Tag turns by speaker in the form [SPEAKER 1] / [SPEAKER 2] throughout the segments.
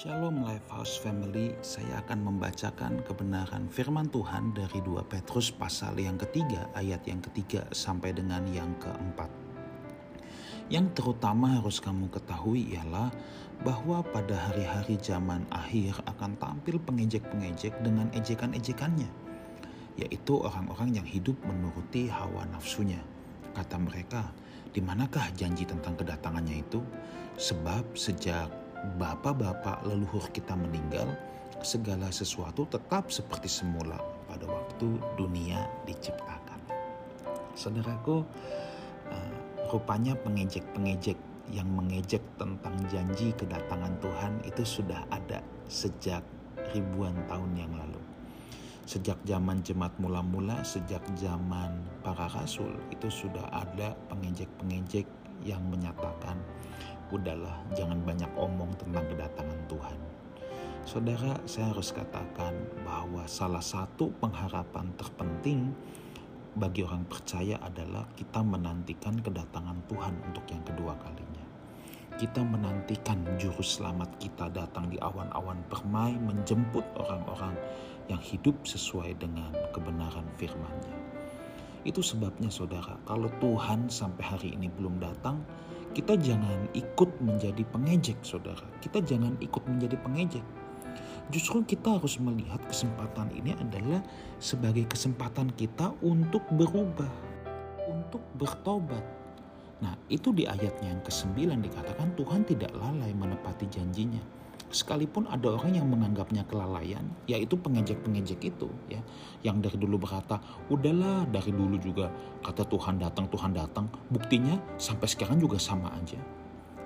[SPEAKER 1] Shalom Lifehouse Family, saya akan membacakan kebenaran firman Tuhan dari 2 Petrus pasal yang ketiga, ayat yang ketiga sampai dengan yang keempat. Yang terutama harus kamu ketahui ialah bahwa pada hari-hari zaman akhir akan tampil pengejek-pengejek dengan ejekan-ejekannya, yaitu orang-orang yang hidup menuruti hawa nafsunya. Kata mereka, di manakah janji tentang kedatangannya itu? Sebab sejak bapak-bapak leluhur kita meninggal, segala sesuatu tetap seperti semula pada waktu dunia diciptakan. Saudaraku, uh, rupanya pengejek-pengejek yang mengejek tentang janji kedatangan Tuhan itu sudah ada sejak ribuan tahun yang lalu. Sejak zaman jemaat mula-mula, sejak zaman para rasul, itu sudah ada pengejek-pengejek yang menyatakan udahlah jangan banyak omong tentang kedatangan Tuhan. Saudara, saya harus katakan bahwa salah satu pengharapan terpenting bagi orang percaya adalah kita menantikan kedatangan Tuhan untuk yang kedua kalinya. Kita menantikan juru selamat kita datang di awan-awan permai menjemput orang-orang yang hidup sesuai dengan kebenaran firman-Nya. Itu sebabnya saudara, kalau Tuhan sampai hari ini belum datang, kita jangan ikut menjadi pengejek, saudara. Kita jangan ikut menjadi pengejek. Justru kita harus melihat kesempatan ini adalah sebagai kesempatan kita untuk berubah, untuk bertobat. Nah, itu di ayatnya yang ke-9 dikatakan Tuhan tidak lalai menepati janjinya sekalipun ada orang yang menganggapnya kelalaian, yaitu pengejek-pengejek itu, ya, yang dari dulu berkata, udahlah dari dulu juga kata Tuhan datang, Tuhan datang, buktinya sampai sekarang juga sama aja.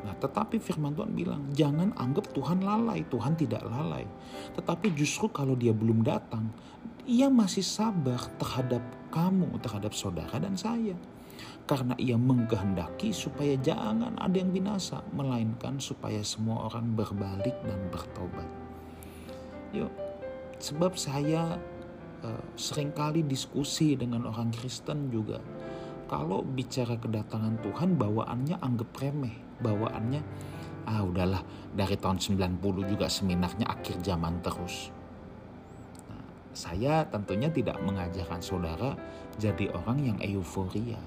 [SPEAKER 1] Nah, tetapi firman Tuhan bilang, jangan anggap Tuhan lalai, Tuhan tidak lalai. Tetapi justru kalau dia belum datang, ia masih sabar terhadap kamu, terhadap saudara dan saya karena ia mengkehendaki supaya jangan ada yang binasa, melainkan supaya semua orang berbalik dan bertobat. Yuk, sebab saya uh, sering kali diskusi dengan orang Kristen juga. Kalau bicara kedatangan Tuhan, bawaannya anggap remeh, bawaannya ah udahlah dari tahun 90 juga seminarnya akhir zaman terus. Nah, saya tentunya tidak mengajarkan saudara jadi orang yang euforia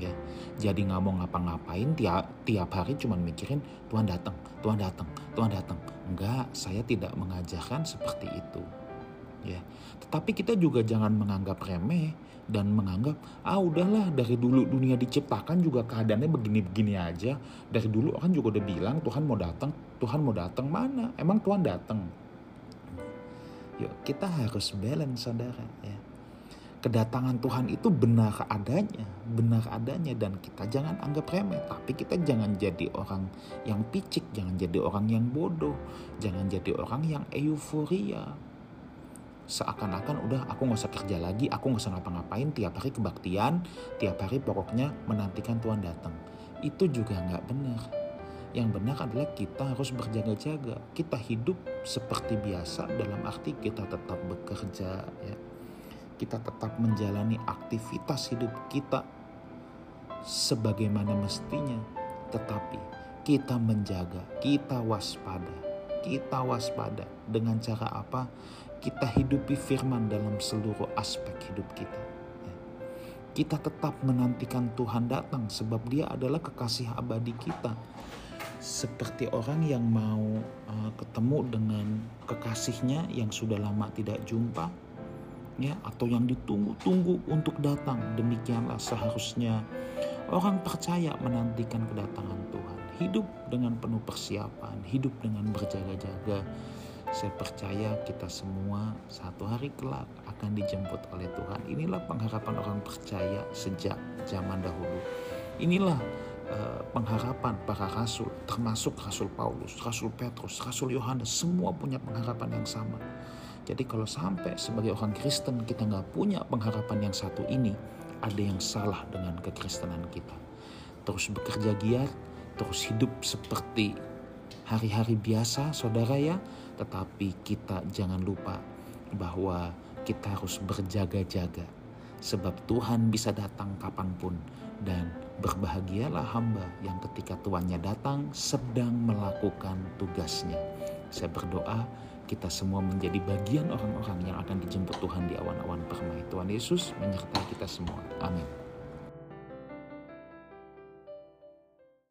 [SPEAKER 1] ya jadi nggak mau ngapa-ngapain tiap tiap hari cuma mikirin Tuhan datang Tuhan datang Tuhan datang. Enggak saya tidak mengajarkan seperti itu. Ya. Tetapi kita juga jangan menganggap remeh dan menganggap ah udahlah dari dulu dunia diciptakan juga keadaannya begini-begini aja. Dari dulu orang juga udah bilang Tuhan mau datang Tuhan mau datang mana? Emang Tuhan datang? Yuk kita harus balance saudara ya kedatangan Tuhan itu benar adanya, benar adanya dan kita jangan anggap remeh, tapi kita jangan jadi orang yang picik, jangan jadi orang yang bodoh, jangan jadi orang yang euforia. Seakan-akan udah aku nggak usah kerja lagi, aku nggak usah ngapa-ngapain, tiap hari kebaktian, tiap hari pokoknya menantikan Tuhan datang. Itu juga nggak benar. Yang benar adalah kita harus berjaga-jaga. Kita hidup seperti biasa dalam arti kita tetap bekerja ya kita tetap menjalani aktivitas hidup kita sebagaimana mestinya, tetapi kita menjaga, kita waspada, kita waspada dengan cara apa? Kita hidupi firman dalam seluruh aspek hidup kita. Kita tetap menantikan Tuhan datang sebab Dia adalah kekasih abadi kita. Seperti orang yang mau uh, ketemu dengan kekasihnya yang sudah lama tidak jumpa, ya atau yang ditunggu-tunggu untuk datang. Demikianlah seharusnya orang percaya menantikan kedatangan Tuhan. Hidup dengan penuh persiapan, hidup dengan berjaga-jaga. Saya percaya kita semua satu hari kelak akan dijemput oleh Tuhan. Inilah pengharapan orang percaya sejak zaman dahulu. Inilah uh, pengharapan para rasul, termasuk Rasul Paulus, Rasul Petrus, Rasul Yohanes, semua punya pengharapan yang sama jadi kalau sampai sebagai orang Kristen kita nggak punya pengharapan yang satu ini, ada yang salah dengan kekristenan kita. Terus bekerja giat, terus hidup seperti hari-hari biasa saudara ya, tetapi kita jangan lupa bahwa kita harus berjaga-jaga. Sebab Tuhan bisa datang kapan pun dan berbahagialah hamba yang ketika tuannya datang sedang melakukan tugasnya Saya berdoa kita semua menjadi bagian orang-orang yang akan dijemput Tuhan di awan-awan permai. Tuhan Yesus menyertai kita semua. Amin.